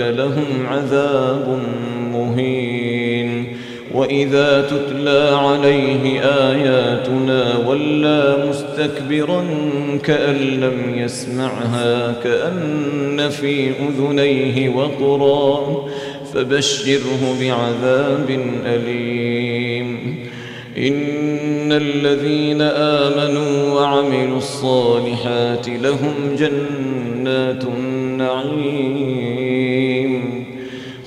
لهم عذاب مهين. وإذا تتلى عليه آياتنا ولى مستكبرا كأن لم يسمعها كأن في أذنيه وقرا فبشره بعذاب أليم. إن الذين آمنوا وعملوا الصالحات لهم جنات النعيم.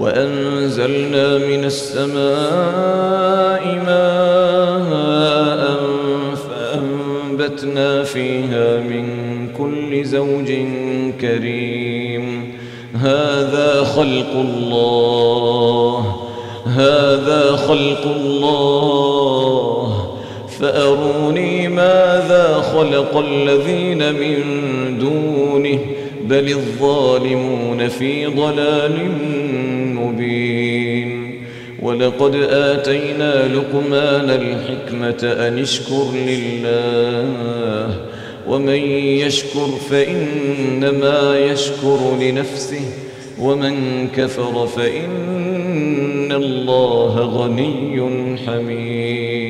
وأنزلنا من السماء ماء فأنبتنا فيها من كل زوج كريم. هذا خلق الله هذا خلق الله. فأروني ماذا خلق الذين من دونه؟ بل الظالمون في ضلال مبين. ولقد آتينا لقمان الحكمة أن اشكر لله ومن يشكر فإنما يشكر لنفسه ومن كفر فإن الله غني حميد.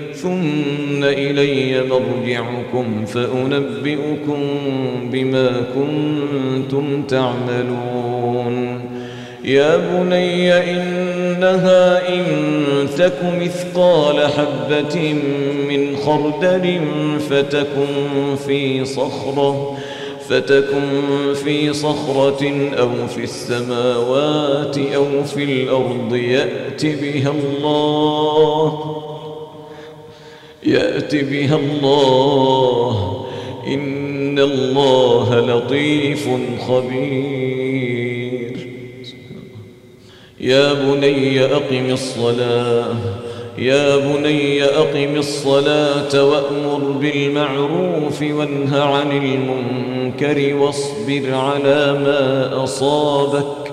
ثم إلي مرجعكم فأنبئكم بما كنتم تعملون يا بني إنها إن تك مثقال حبة من خردل فتكن في صخرة فتكن في صخرة أو في السماوات أو في الأرض يأت بها الله يأتي بها الله. إن الله لطيف خبير. يا بني أقم الصلاة. يا بني أقم الصلاة وأمر بالمعروف وانه عن المنكر واصبر على ما أصابك.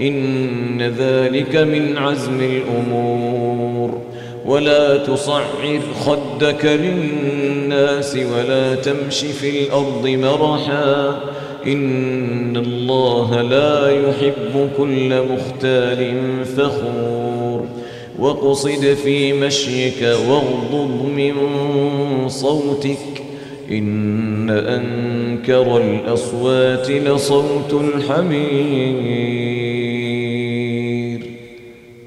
إن ذلك من عزم الأمور. ولا تصعر خدك للناس ولا تمش في الأرض مرحا إن الله لا يحب كل مختال فخور وقصد في مشيك واغضض من صوتك إن أنكر الأصوات لصوت الحمير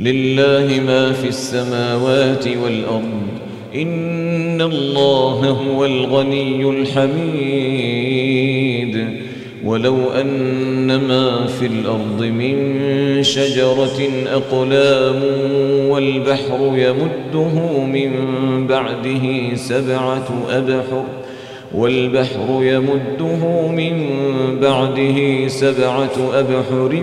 لله ما في السماوات والأرض. إن الله هو الغني الحميد. ولو أن ما في الأرض من شجرة أقلام والبحر يمده من بعده سبعة أبحر والبحر يمده من بعده سبعة أبحر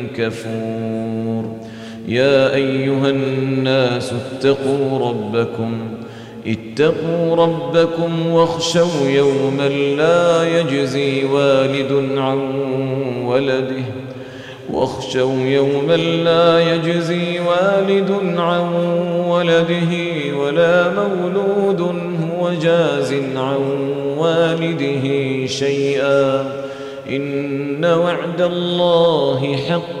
كفور يا أيها الناس اتقوا ربكم اتقوا ربكم واخشوا يوما لا يجزي والد عن ولده. واخشوا يوما لا يجزي والد عن ولده ولا مولود هو جاز عن والده شيئا. إن وعد الله حق.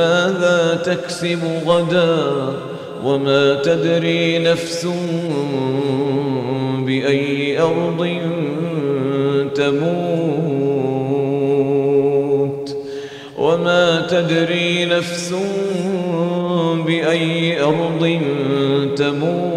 ماذا تكسب غدا وما تدري نفس بأي أرض تموت وما تدري نفس بأي أرض تموت